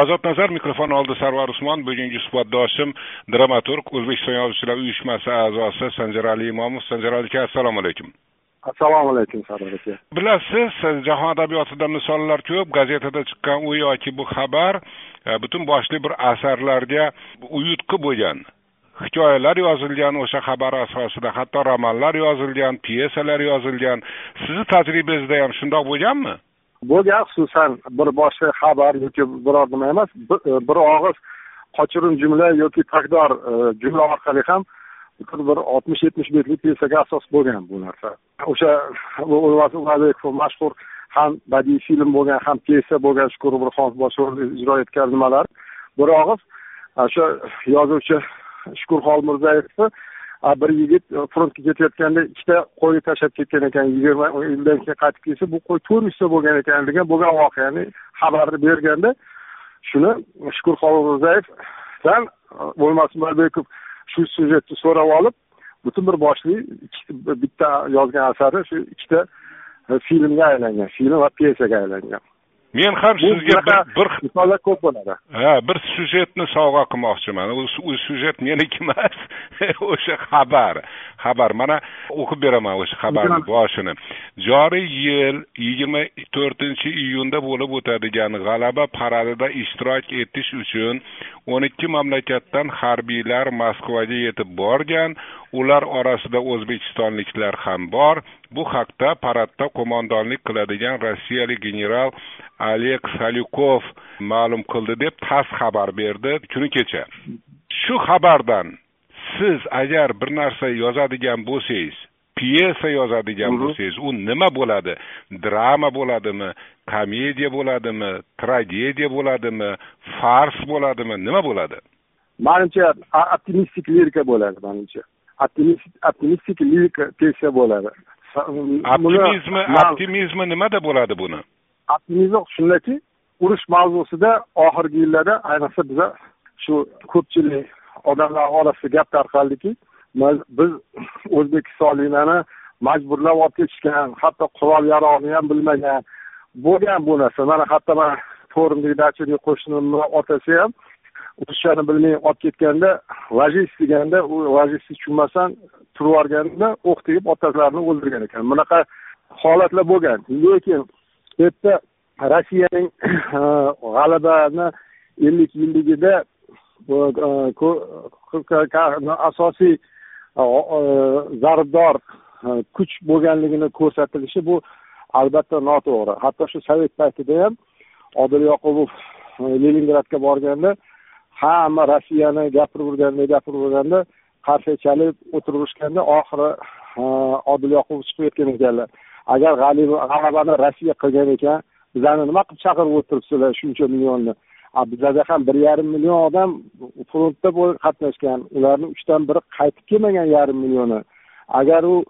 ozod nazar mikrofon oldi sarvar usmon bugungi suhbatdoshim dramaturg o'zbekiston yozuvchilar uyushmasi a'zosi sanjarali imomov. Sanjar aka assalomu alaykum. Assalomu alaykum sarvar aka. Bilasiz jahon adabiyotida misollar ko'p gazetada chiqqan u yoki bu xabar e, butun boshli bir asarlarga uyutqi bo'lgan. Hikoyalar yozilgan o'sha xabar asosida hatto romanlar yozilgan pyesalar yozilgan. Sizni tajribangizda ham shundoq bo'lganmi bo'lgan xususan bir boshqa xabar yoki biror nima emas bir e, og'iz qochirim jumla yoki takdor e, jumla orqali ham bir oltmish yetmish betlik pyesaga asos bo'lgan bu narsa. O'sha mashhur ham badiiy film bo'lgan ham pyesa bo'lgan shukur burhonov bosh ijro etgan nimalar. Bir og'iz e, o'sha yozuvchi shukur xolmirzayevni bir yigit e, frontga ketayotganda ikkita qo'yni tashlab ketgan ekan yigirma yildan keyin qaytib kelsa bu qo'y to'rt yuzta bo'lgan ekan degan bo'lgan voqeani xabarni berganda shuni shukur xolmirzayevdan e, bo'lmasin shu syujetni so'rab olib butun bir boshli bitta yozgan asari shu ikkita e, filmga aylangan film va pyesaga aylangan. Men ham sizga bir misollar ko'p bo'ladi. Ha bir syujetni sovg'a qilmoqchiman. U syujet meniki emas o'sha xabar. Xabar mana o'qib beraman o'sha xabarni boshini. Joriy yil yigirma to'rtinchi iyunda bo'lib o'tadigan g'alaba paradida ishtirok etish uchun o'n ikki mamlakatdan harbiylar moskvaga yetib borgan ular orasida o'zbekistonliklar ham bor. Bu haqda paradda qo'mondonlik qiladigan rossiyalik general oleg salyukov ma'lum qildi deb tass xabar berdi. Kuni kecha. Shu xabardan siz agar bir narsa yozadigan bo'lsangiz pyesa yozadigan bo'lsangiz u nima bo'ladi? Drama bo'ladimi? Komediya bo'ladimi? Tragediya bo'ladimi? Fars bo'ladimi? Nima bo'ladi? Manimcha optimistik lirika bo'ladi manimcha. Optimistik lirika pyesa bo'ladi. Optimizmi optimizmi nimada bo'ladi buni? Optimizm shundaki urush mavzusida oxirgi yillarda ayniqsa biza shu ko'pchilik odamlar orasida gap tarqaldiki biz o'zbekistonliklarni majburlab olib ketishgan hatto qurol yarog'ni ham bilmagan. Bo'lgan bu narsa. Mana hatto mana forumdagi dachadagi qo'shnimni otasi ham ruschani bilmay olib ketganda ложись deganda u ложись tushunmasdan turib yuborganda o'q tegib otalarini o'ldirgan ekan. Bunaqa holatlar bo'lgan. Lekin bu yerda rossiyaning g'alabani ellik yilligida e, asosiy E, zarbdor e, kuch bo'lganligini ko'rsatilishi bu albatta noto'g'ri. Hatto shu sovet paytida ham odil yoqubov e, leningradga borganda hamma rossiyani gapirib yurganda gapirib yurganda qarshi chalib o'tirishganda oxiri odil yoqubov chiqib aytgan ekanlar. Agar g'alabani rossiya qilgan ekan bizani nima qilib chaqirib o'tiribsizlar shuncha millionni? Bizada ham bir yarim million odam frontda qatnashgan. Ularni uchdan biri qaytib kelmagan yarim millioni. Agar u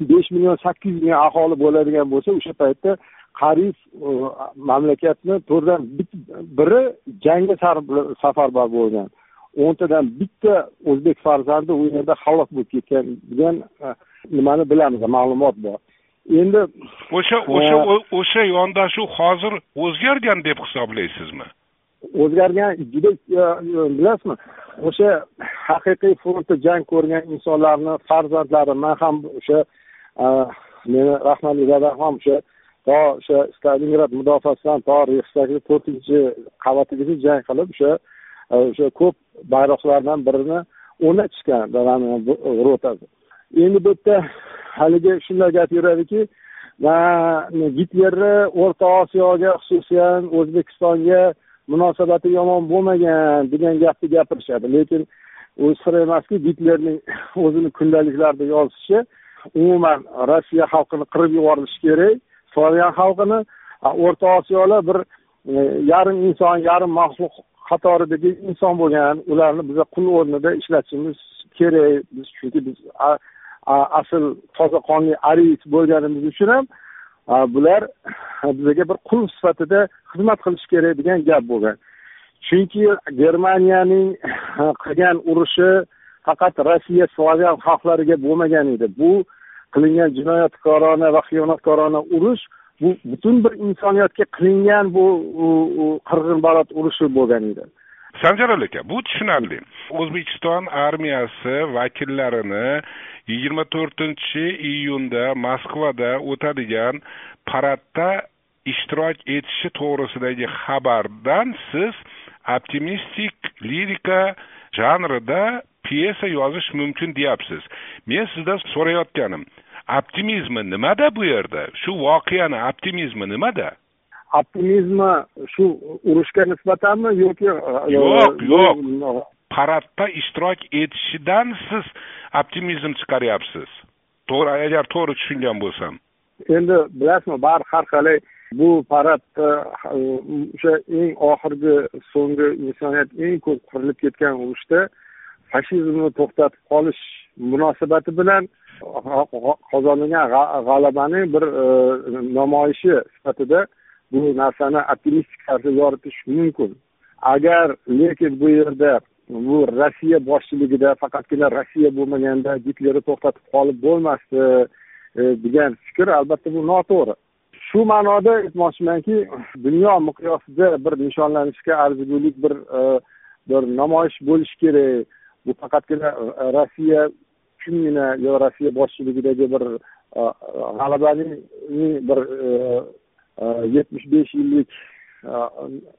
besh million sakkiz million aholi bo'ladigan bo'lsa o'sha paytda qariyb mamlakatni to'rtdan biri jangga safarbar bo'lgan. O'ntadan bitta o'zbek farzandi u yerda halok bo'lib ketgan degan nimani bilamiz ma'lumot bor. Endi o'sha o'sha o'sha yondashuv hozir o'zgargan deb hisoblaysizmi o'zgargan juda e, bilasizmi? O'sha haqiqiy frontda jang ko'rgan insonlarni farzandlari man ham o'sha e, meni rahmatli dadam ham o'sha to o'sha stalingrad mudofaasidan to reyxstagni to'rtinchi qavatigacha jang qilib o'sha e, o'sha ko'p bayroqlardan birini o'rnatishgan dadamni rotasi. Endi bu yerda haligi shunday gap yuradiki gitlerni o'rta osiyoga xususan o'zbekistonga munosabati yomon bo'lmagan degan gapni gapirishadi. Lekin u sir emaski gitlerning o'zini kundaliklarida yozishi umuman rossiya xalqini qirib yuborilishi kerak. Slavyan xalqini o'rta osiyolar bir e, yarim inson yarim maxluq qatoridagi inson bo'lgan. Ularni biza qul o'rnida ishlatishimiz kerak. Biz chunki biz asl toza qonli ariyt bo'lganimiz uchun ham bular bizga bir qul sifatida xizmat qilishi kerak degan gap bo'lgan. Chunki germaniyaning qilgan urushi faqat rossiya slavyan xalqlariga bo'lmagan edi. Bu qilingan jinoyatkorona va xiyonatkorona urush bu butun bir insoniyatga qilingan bu qirg'inbarot urushi bo'lgan edi. Sanjarali aka bu tushunarli. O'zbekiston armiyasi vakillarini yigirma to'rtinchi iyunda moskvada o'tadigan paradda ishtirok etishi to'g'risidagi xabardan siz optimistik lirika janrida pyesa yozish mumkin deyapsiz. Men sizdan so'rayotganim optimizmi nimada bu yerda? Shu voqeani optimizmi nimada? Optimizmi shu urushga nisbatanmi yoki yo'q yo'q paradda ishtirok etishidan siz optimizm chiqaryapsiz to'g'ri agar to'g'ri tushungan bo'lsam endi bilasizmi baribir har qalay bu paradda o'sha eng oxirgi so'nggi insoniyat eng ko'p qirilib ketgan urushda fashizmni to'xtatib qolish munosabati bilan qozonilgan g'alabaning bir namoyishi sifatida bu narsani optimistik tarzda yoritish mumkin. Agar lekin bu yerda bu rossiya boshchiligida faqatgina rossiya bo'lmaganda gitlerni to'xtatib qolib bo'lmasdi e, degan fikr albatta bu noto'g'ri. Shu ma'noda aytmoqchimanki dunyo miqyosida bir nishonlanishga arzigulik bir e, bir namoyish bo'lishi kerak. Bu faqatgina e, rossiya uchungina yo rossiya boshchiligidagi bir g'alabaning bir yetmish besh yillik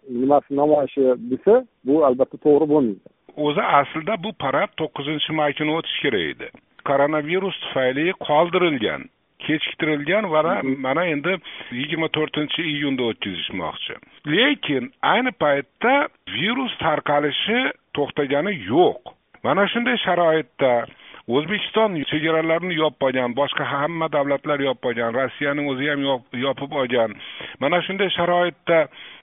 nimasi namoyishi desa bu albatta to'g'ri bo'lmaydi. O'zi aslida bu parad to'qqizinchi may kuni o'tishi kerak edi. Koronavirus tufayli qoldirilgan kechiktirilgan va mana endi yigirma to'rtinchi iyunda o'tkazishmoqchi. Lekin ayni paytda virus tarqalishi to'xtagani yo'q. Mana shunday sharoitda o'zbekiston chegaralarini yopib olgan boshqa hamma davlatlar yopib olgan rossiyaning o'zi ham yopib olgan. Mana shunday sharoitda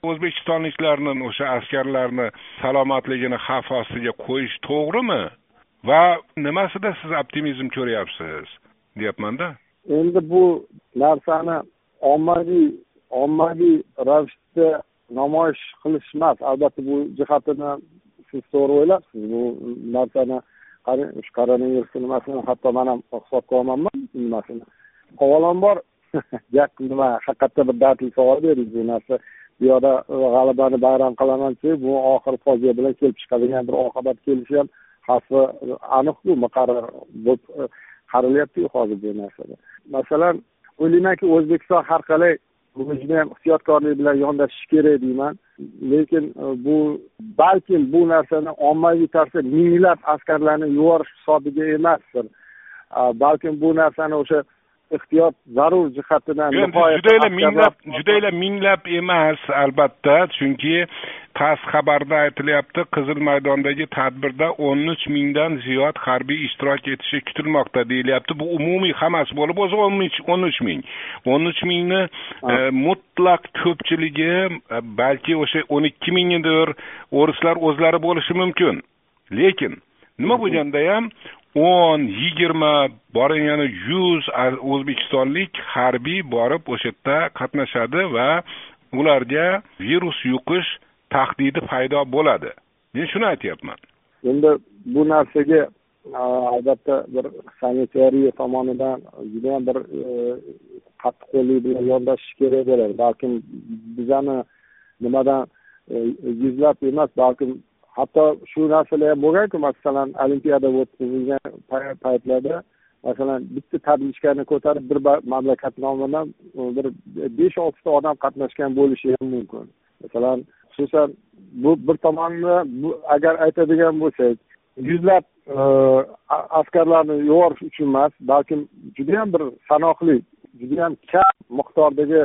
o'zbekistonliklarni o'sha askarlarni salomatligini xavf ostiga qo'yish to'g'rimi? Va nimasida siz optimizm ko'ryapsiz? Deyapmanda. Endi bu narsani ommaviy ommaviy ravishda namoyish qilish emas albatta bu jihatini siz to'g'ri o'ylabsiz bu narsani shu koronavirusni nimasini hatto man ham hisobga olmanman nimasini. Avvalambor gap nima haqiqatda bir dardli savol berdingiz bu narsa bu yoqda g'alabani bayram qilaman bu oxiri fojia bilan kelib chiqadigan bir oqibat kelishi ham xavfi aniqku muqarrar bo'lib eh, qarilyaptiku hozir bu narsada. Masalan o'ylaymanki o'zbekiston har qalay buni judayam ehtiyotkorlik bilan yondashish kerak deyman. Lekin e, bu balkim bu narsani ommaviy tarzda minglab askarlarni yuborish hisobiga emasdir. Balkim bu narsani o'sha ehtiyot zarur jihatidan judayla minglab judayla minglab emas albatta. Chunki tass xabarda aytilyapti qizil maydondagi tadbirda o'n uch mingdan ziyod harbiy ishtirok etishi kutilmoqda deyilyapti. Bu umumiy hammasi bo'lib o'zi o'n uch ming. o'n uch mingni e, mutlaq ko'pchiligi e, balki o'sha o'n ikki mingidir o'rislar o'zlari bo'lishi mumkin. Lekin nima bo'lganda ham o'n yigirma borgani yuz o'zbekistonlik harbiy borib o'sha yerda qatnashadi va ularga virus yuqish tahdidi paydo bo'ladi. Men shuni aytyapman. Endi bu narsaga albatta bir sanitariya tomonidan judayam bir e, qattiqqo'llik bilan yondashish kerak bo'ladi. Balkim bizani nimadan e, yuzlab emas balkim hatto shu narsalar ham bo'lganku masalan olimpiada o'tkazilgan paytlarda masalan bitta tablichkani ko'tarib bir mamlakat nomidan bir besh oltita odam qatnashgan bo'lishi ham mumkin. Masalan xususan bu bir tomonda bu agar aytadigan bo'lsak yuzlab e, askarlarni yuborish uchun emas balkim judayam bir sanoqli judayam kam miqdordagi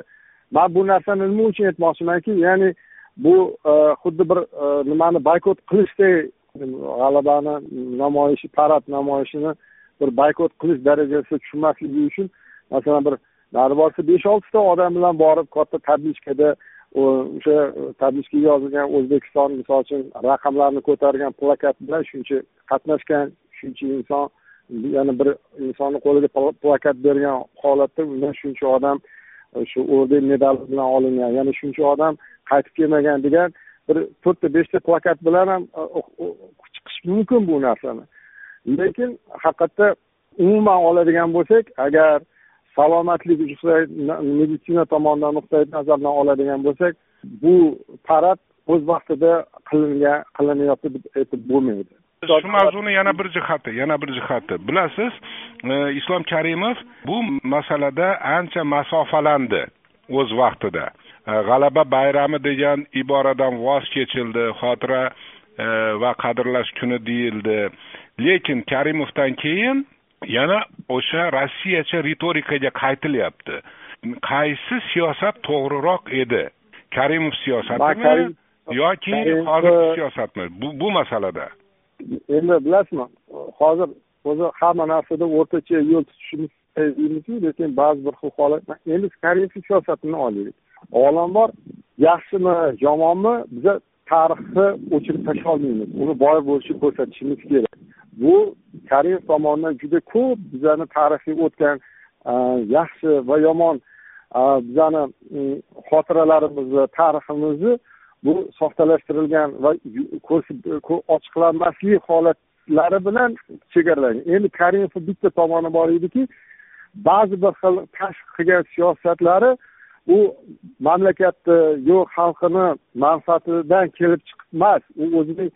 man bu narsani nima uchun aytmoqchimanki ya'ni bu e, xuddi bir e, nimani boykot qilishdek g'alabani namoyishi parad namoyishini bir boykot qilish darajasiga tushmasligi uchun masalan bir nari borsa besh oltita odam bilan borib katta tablichkada o'sha tablichkaga yozilgan o'zbekiston misol uchun raqamlarni ko'targan plakat bilan shuncha qatnashgan shuncha inson yana bir insonni qo'liga plakat bergan holatda undan shuncha odam shu orden medal bilan olingan. Yana shuncha odam qaytib kelmagan degan bir to'rtta beshta plakat bilan ham uh, uh, uh, chiqish mumkin bu narsani. Lekin haqiqatda umuman oladigan bo'lsak agar salomatlik meditsina tomonidan nuqtai nazardan oladigan bo'lsak bu parad o'z vaqtida qilingan qilinyapti deb aytib bo'lmaydi. Shu mavzuni yana bir jihati yana bir jihati. Bilasiz e, islom karimov bu masalada ancha masofalandi o'z vaqtida. E, g'alaba bayrami degan iboradan voz kechildi xotira e, va qadrlash kuni deyildi. Lekin karimovdan keyin yana o'sha rossiyacha ritorikaga qaytilyapti. Qaysi siyosat to'g'riroq edi? Karimov siyosatimi yoki hozirgi siyosatmi? Bu bu masalada endi bilasizmi hozir o'zi hamma narsada o'rtacha yo'l tutishimiz deymizku lekin ba'zi bir xil holat endi koreys siyosatini olaylik avvalambor yaxshimi yomonmi biza tarixni o'chirib tashlay olmaymiz. Uni boy bo'lishini ko'rsatishimiz kerak. Bu koreys tomonidan juda ko'p bizani tarixiy o'tgan e, yaxshi va yomon e, bizani e, xotiralarimizni tariximizni bu soxtalashtirilgan va ochiqlanmaslik holatlari bilan chegaralangan endi karimovni bitta tomoni bor ediki ba'zi bir xil tashqi qilgan siyosatlari u mamlakatni yo xalqini manfaatidan kelib chiqib emas u o'zining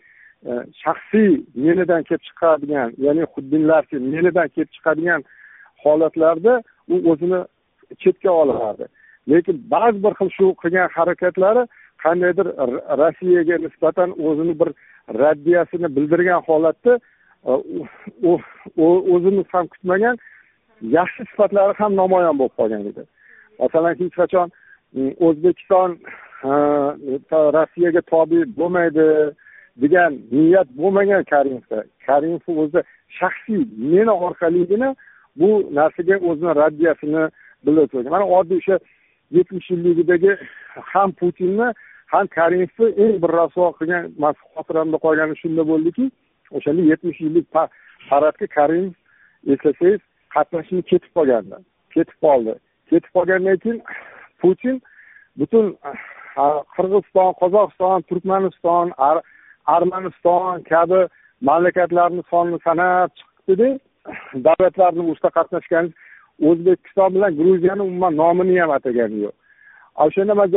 e, shaxsiy menidan kelib chiqadigan ya'ni xuddinlarcha menidan kelib chiqadigan holatlarda u o'zini chetga olardi. Lekin ba'zi bir xil shu qilgan harakatlari qandaydir rossiyaga nisbatan o'zini bir raddiyasini bildirgan holatda e, o'zimiz ham kutmagan yaxshi sifatlari ham namoyon bo'lib qolgan edi. Masalan hech qachon o'zbekiston rossiyaga tobe bo'lmaydi degan niyat bo'lmagan karimovda. Karimov o'zi shaxsiy meni orqaligina bu narsaga o'zini raddiyasini bildirib qo'ygan. Mana oddiy o'sha yetmish yilligidagi ham putinni ham karimovni eng bir rasvo qilgan man xotiramda qolgani shunda bo'ldiki o'shanda yetmish yillik paradga karimov eslasangiz qatnashmay ketib qolgandi ketib qoldi. Ketib qolgandan keyin putin butun ah, qirg'iziston qozog'iston turkmaniston armaniston kabi mamlakatlarni sonini sanab chiqibdida davlatlarni urushda qatnashgan o'zbekiston bilan gruziyani umuman nomini ham atagani yo'q. O'shanda man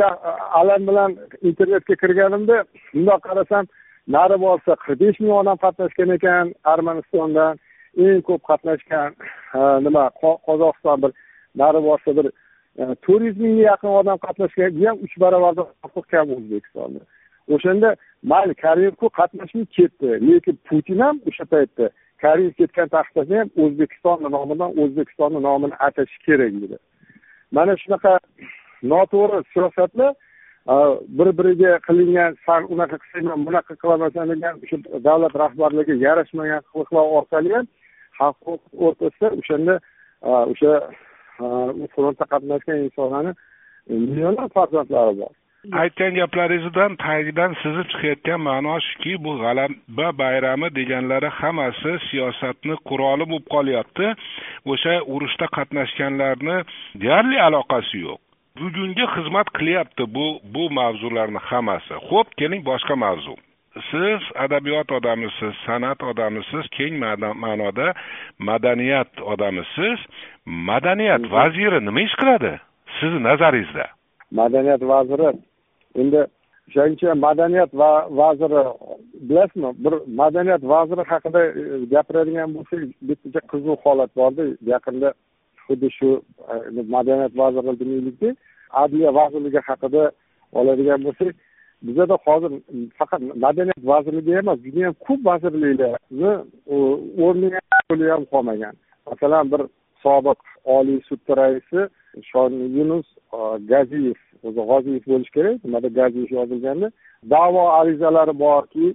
alam bilan internetga kirganimda bundoq qarasam nari borsa qirq besh ming odam qatnashgan ekan armanistondan eng ko'p qatnashgan nima qozog'iston bir nari borsa bir e, to'rt yuz mingga yaqin odam qatnashgan bu ham uch barobardan ortiq kam o'zbekistonda. O'shanda mayli karimovku qatnashmay ketdi lekin putin ham o'sha paytda karimov ketgan taqdirda ham o'zbekistonni nomidan o'zbekistonni nomini atashi kerak edi mana shunaqa noto'g'ri siyosatlar e, bir biriga qilingan san unaqa qilsangman bunaqa qilolmasan degan o'sha davlat rahbarligiga yarashmagan qiliqlar orqali ham xalq o'rtasida o'shanda e, o'sha e, frontda qatnashgan insonlarni millionlab farzandlari bor. Aytgan gaplaringizdan tagidan sizib chiqayotgan ma'no shuki bu g'alaba bayrami deganlari hammasi siyosatni quroli bo'lib qolyapti. O'sha urushda qatnashganlarni deyarli aloqasi yo'q. Bugunga xizmat qilyapti bu bu mavzularni hammasi. Xo'p keling boshqa mavzu. Siz adabiyot odamisiz san'at odamisiz keng ma'noda madaniyat odamisiz. Madaniyat vaziri nima ish qiladi? Sizni nazaringizda. Madaniyat vaziri. Endi o'shaning uchun madaniyat va vaziri bilasizmi? Bir madaniyat vaziri haqida gapiradigan bo'lsak bittacha qiziq holat borda yaqinda xuddi shu e, madaniyat vazirligi demaylikda adliya vazirligi haqida oladigan bo'lsak bizada hozir faqat madaniyat vazirligi emas judayam ko'p vazirliklarni o'rni ham qolmagan. Masalan bir sobiq oliy sud raisi shon yunus e, gaziyev o'zi g'oziyev bo'lishi kerak nimada gaziyev yozilganda da'vo arizalari borki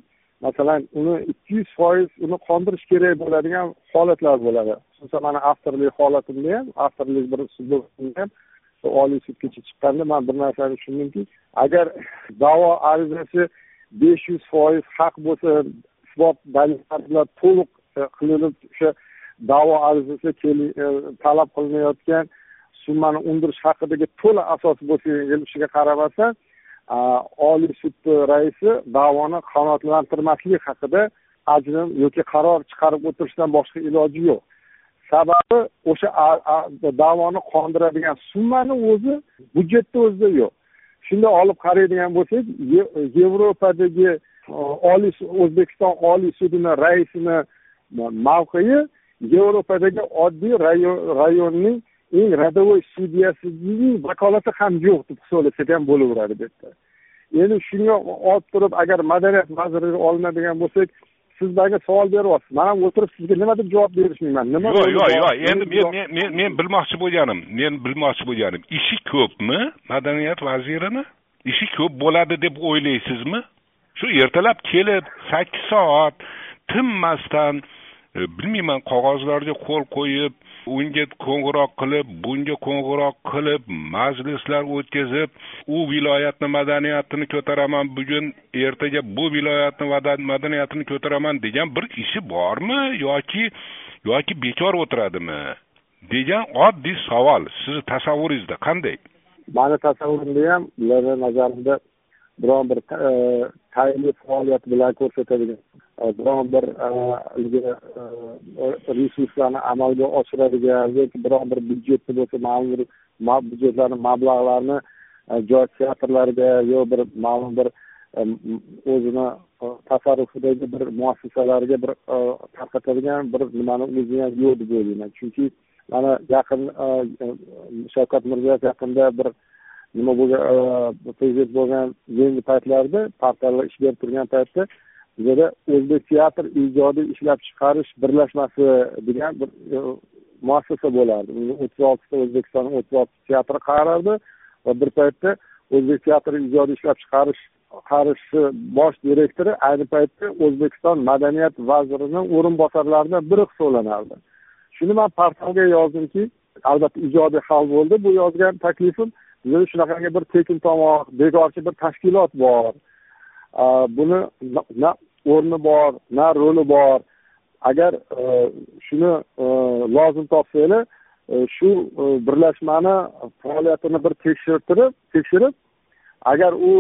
masalan uni ikki yuz foiz uni qondirish kerak bo'ladigan holatlar bo'ladi. Xususan mana avtorlik holatimda ham avtorlik bir ham oliy sudgacha chiqqanda man bir narsani tushundimki agar da'vo arizasi besh yuz foiz haq bo'lsa isbot dalillar bilan to'liq e, qilinib o'sha da'vo arizasi e, talab qilinayotgan summani undirish haqidagi to'la asos bo'lsa bo'lishiga qaramasdan oliy sud raisi da'voni qanoatlantirmaslik haqida ajrim yoki qaror chiqarib o'tirishdan boshqa iloji yo'q. Sababi o'sha da'voni qondiradigan summani o'zi budjetni o'zida yo'q. Shunday olib qaraydigan bo'lsak yevropadagi e, oliy o'zbekiston oliy sudini raisini mavqei yevropadagi oddiy rayonning eng рядовой sudyasining vakolati ham yo'q deb hisoblasak ham bo'laveradi bu yerda endi shunga olib turib agar madaniyat vaziriga olinadigan bo'lsak siz manga savol beryapsiz. Man ham o'tirib sizga nima deb javob berishmayman? Nima yo'q yo'q yo'q. Endi men men men bilmoqchi bo'lganim men bilmoqchi bo'lganim ishi ko'pmi madaniyat vazirini? Ishi ko'p bo'ladi deb o'ylaysizmi? Shu ertalab kelib sakkiz soat tinmasdan e, bilmayman qog'ozlarga qo'l qo'yib unga qo'ng'iroq qilib bunga qo'ng'iroq qilib majlislar o'tkazib u viloyatni madaniyatini ko'taraman bugun ertaga bu viloyatni madaniyatini ko'taraman degan bir ishi bormi yoki yoki bekor o'tiradimi degan oddiy savol. Sizni tasavvuringizda qanday? Mani tasavvurimda ham ularni nazarimda biron bir e, tayinli faoliyat bilan ko'rsatadigan e, biron bir e, haligi resurslarni amalga oshiradigan yoki biron bir byudjetni bo'lsa ma'lum bir byudjetlarni mablag'larni joy teatrlarga yo bir ma'lum bir o'zini tasarrufidagi bir muassasalarga bir tarqatadigan bir nimani o'zi ham yo'q deb o'ylayman. Chunki mana yaqin shavkat mirziyoyev yaqinda bir nima bo'lgan e, prezident bo'lgan yangi paytlarda portallar ish berib turgan paytda bizada o'zbek teatr ijodiy ishlab chiqarish birlashmasi degan bir e, muassasa bo'lardi. O'ttiz oltita o'zbekistonni o'ttiz oltita teatri qarardi va bir paytda o'zbek teatri ijodiy ishlab chiqarish qarishi bosh direktori ayni paytda o'zbekiston madaniyat vazirining o'rinbosarlaridan biri hisoblanardi. Shuni man portalga yozdimki albatta ijodiy hal bo'ldi bu yozgan taklifim. Bizada shunaqangi bir tekin tomoq bekorchi bir tashkilot bor. Buni na o'rni bor na roli bor. Agar e, shuni e, lozim topsanglar e, shu birlashmani faoliyatini bir tekshirtirib tekshirib agar u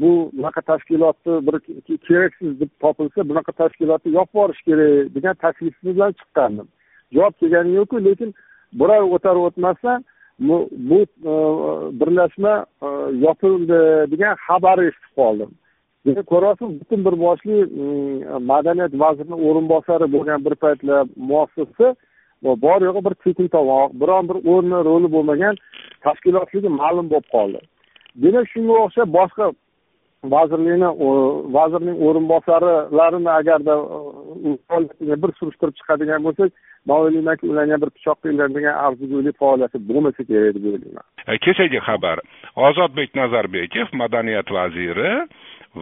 bu bunaqa tashkilotni bir keraksiz deb topilsa bunaqa tashkilotni yopib yuborish kerak degan taklif bilan chiqqandim. Javob kelgani yo'qku lekin bir oy o'tar o'tmasdan bu bu e, birlashma e, yopildi degan xabarni eshitib qoldim. Demak ko'ryapsiz butun bir boshli e, madaniyat vazirini o'rinbosari bo'lgan bir paytlar muassasa bor yo'g'i bir tekin tomoq biron bir o'rni roli bo'lmagan tashkilotligi ma'lum bo'lib qoldi. Demak shunga o'xshab boshqa vazirlikni vazirning o'rinbosarlarini agarda bir surishtirib chiqadigan bo'lsak man o'ylaymanki ularni ham bir pichoqqa ilinadigan arzigulik faoliyati bo'lmasa kerak deb o'ylayman. Kechagi xabar. Ozodbek nazarbekov madaniyat vaziri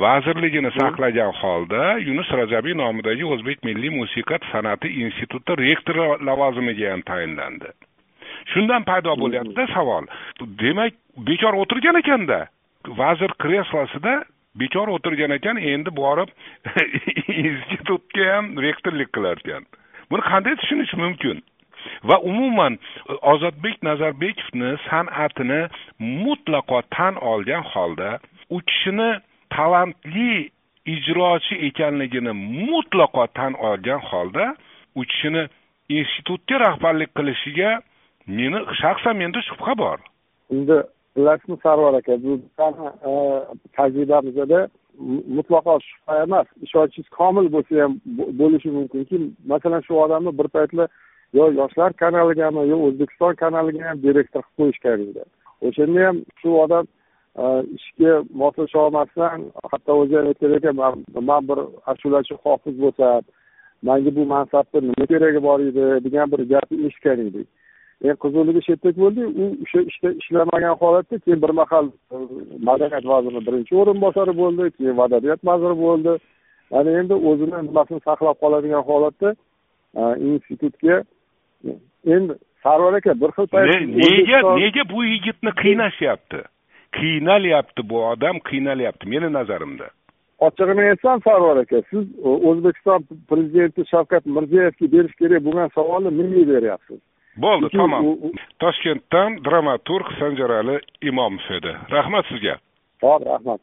vazirligini saqlagan holda yunus rajabiy nomidagi o'zbek milliy musiqa san'ati instituti rektori lavozimiga ham tayinlandi. Shundan paydo bo'lyaptida savol. Demak bekor o'tirgan ekanda vazir kreslosida bechora o'tirgan ekan endi borib institutga ham rektorlik qilar ekan. Buni qanday tushunish mumkin? Va umuman ozodbek nazarbekovni san'atini mutlaqo tan olgan holda u kishini talantli ijrochi ekanligini mutlaqo tan olgan holda u kishini institutga rahbarlik qilishiga meni shaxsan menda shubha bor. Endi bilasizmi sarvar aka bu e, tajribamizda mutlaqo shubha emas. Ishonchingiz komil bo'lsa ham bo'lishi mumkinki masalan shu odamni bir paytlar yo yoshlar kanaligami yo o'zbekiston kanaliga ham direktor qilib qo'yishgan edi. O'shanda ham shu odam e, ishga moslasha olmasdan hatto o'zi ham aytgan ekan man bir ashulachi hofiz bo'lsam manga bu mansabni nima keragi bor edi? degan bir gapni eshitgan edik. Endi qiziqligi shu yerda bo'ldi u o'sha ishda ishlamagan holatda keyin bir mahal e, madaniyat vaziri birinchi o'rinbosari bo'ldi keyin madaniyat vaziri bo'ldi. Mana endi o'zini nimasini saqlab qoladigan holatda e, institutga endi sarvar aka bir xil payt nega nega bu yigitni qiynashyapti? Qiynalyapti bu odam qiynalyapti meni nazarimda. Ochig'ini aytsam sarvar aka siz o'zbekiston prezidenti shavkat mirziyoyevga berish kerak bo'lgan savolni menga beryapsiz bo'ldi tamom toshkentdan dramaturg sanjarali imomov edi rahmat sizga. Ho'p rahmat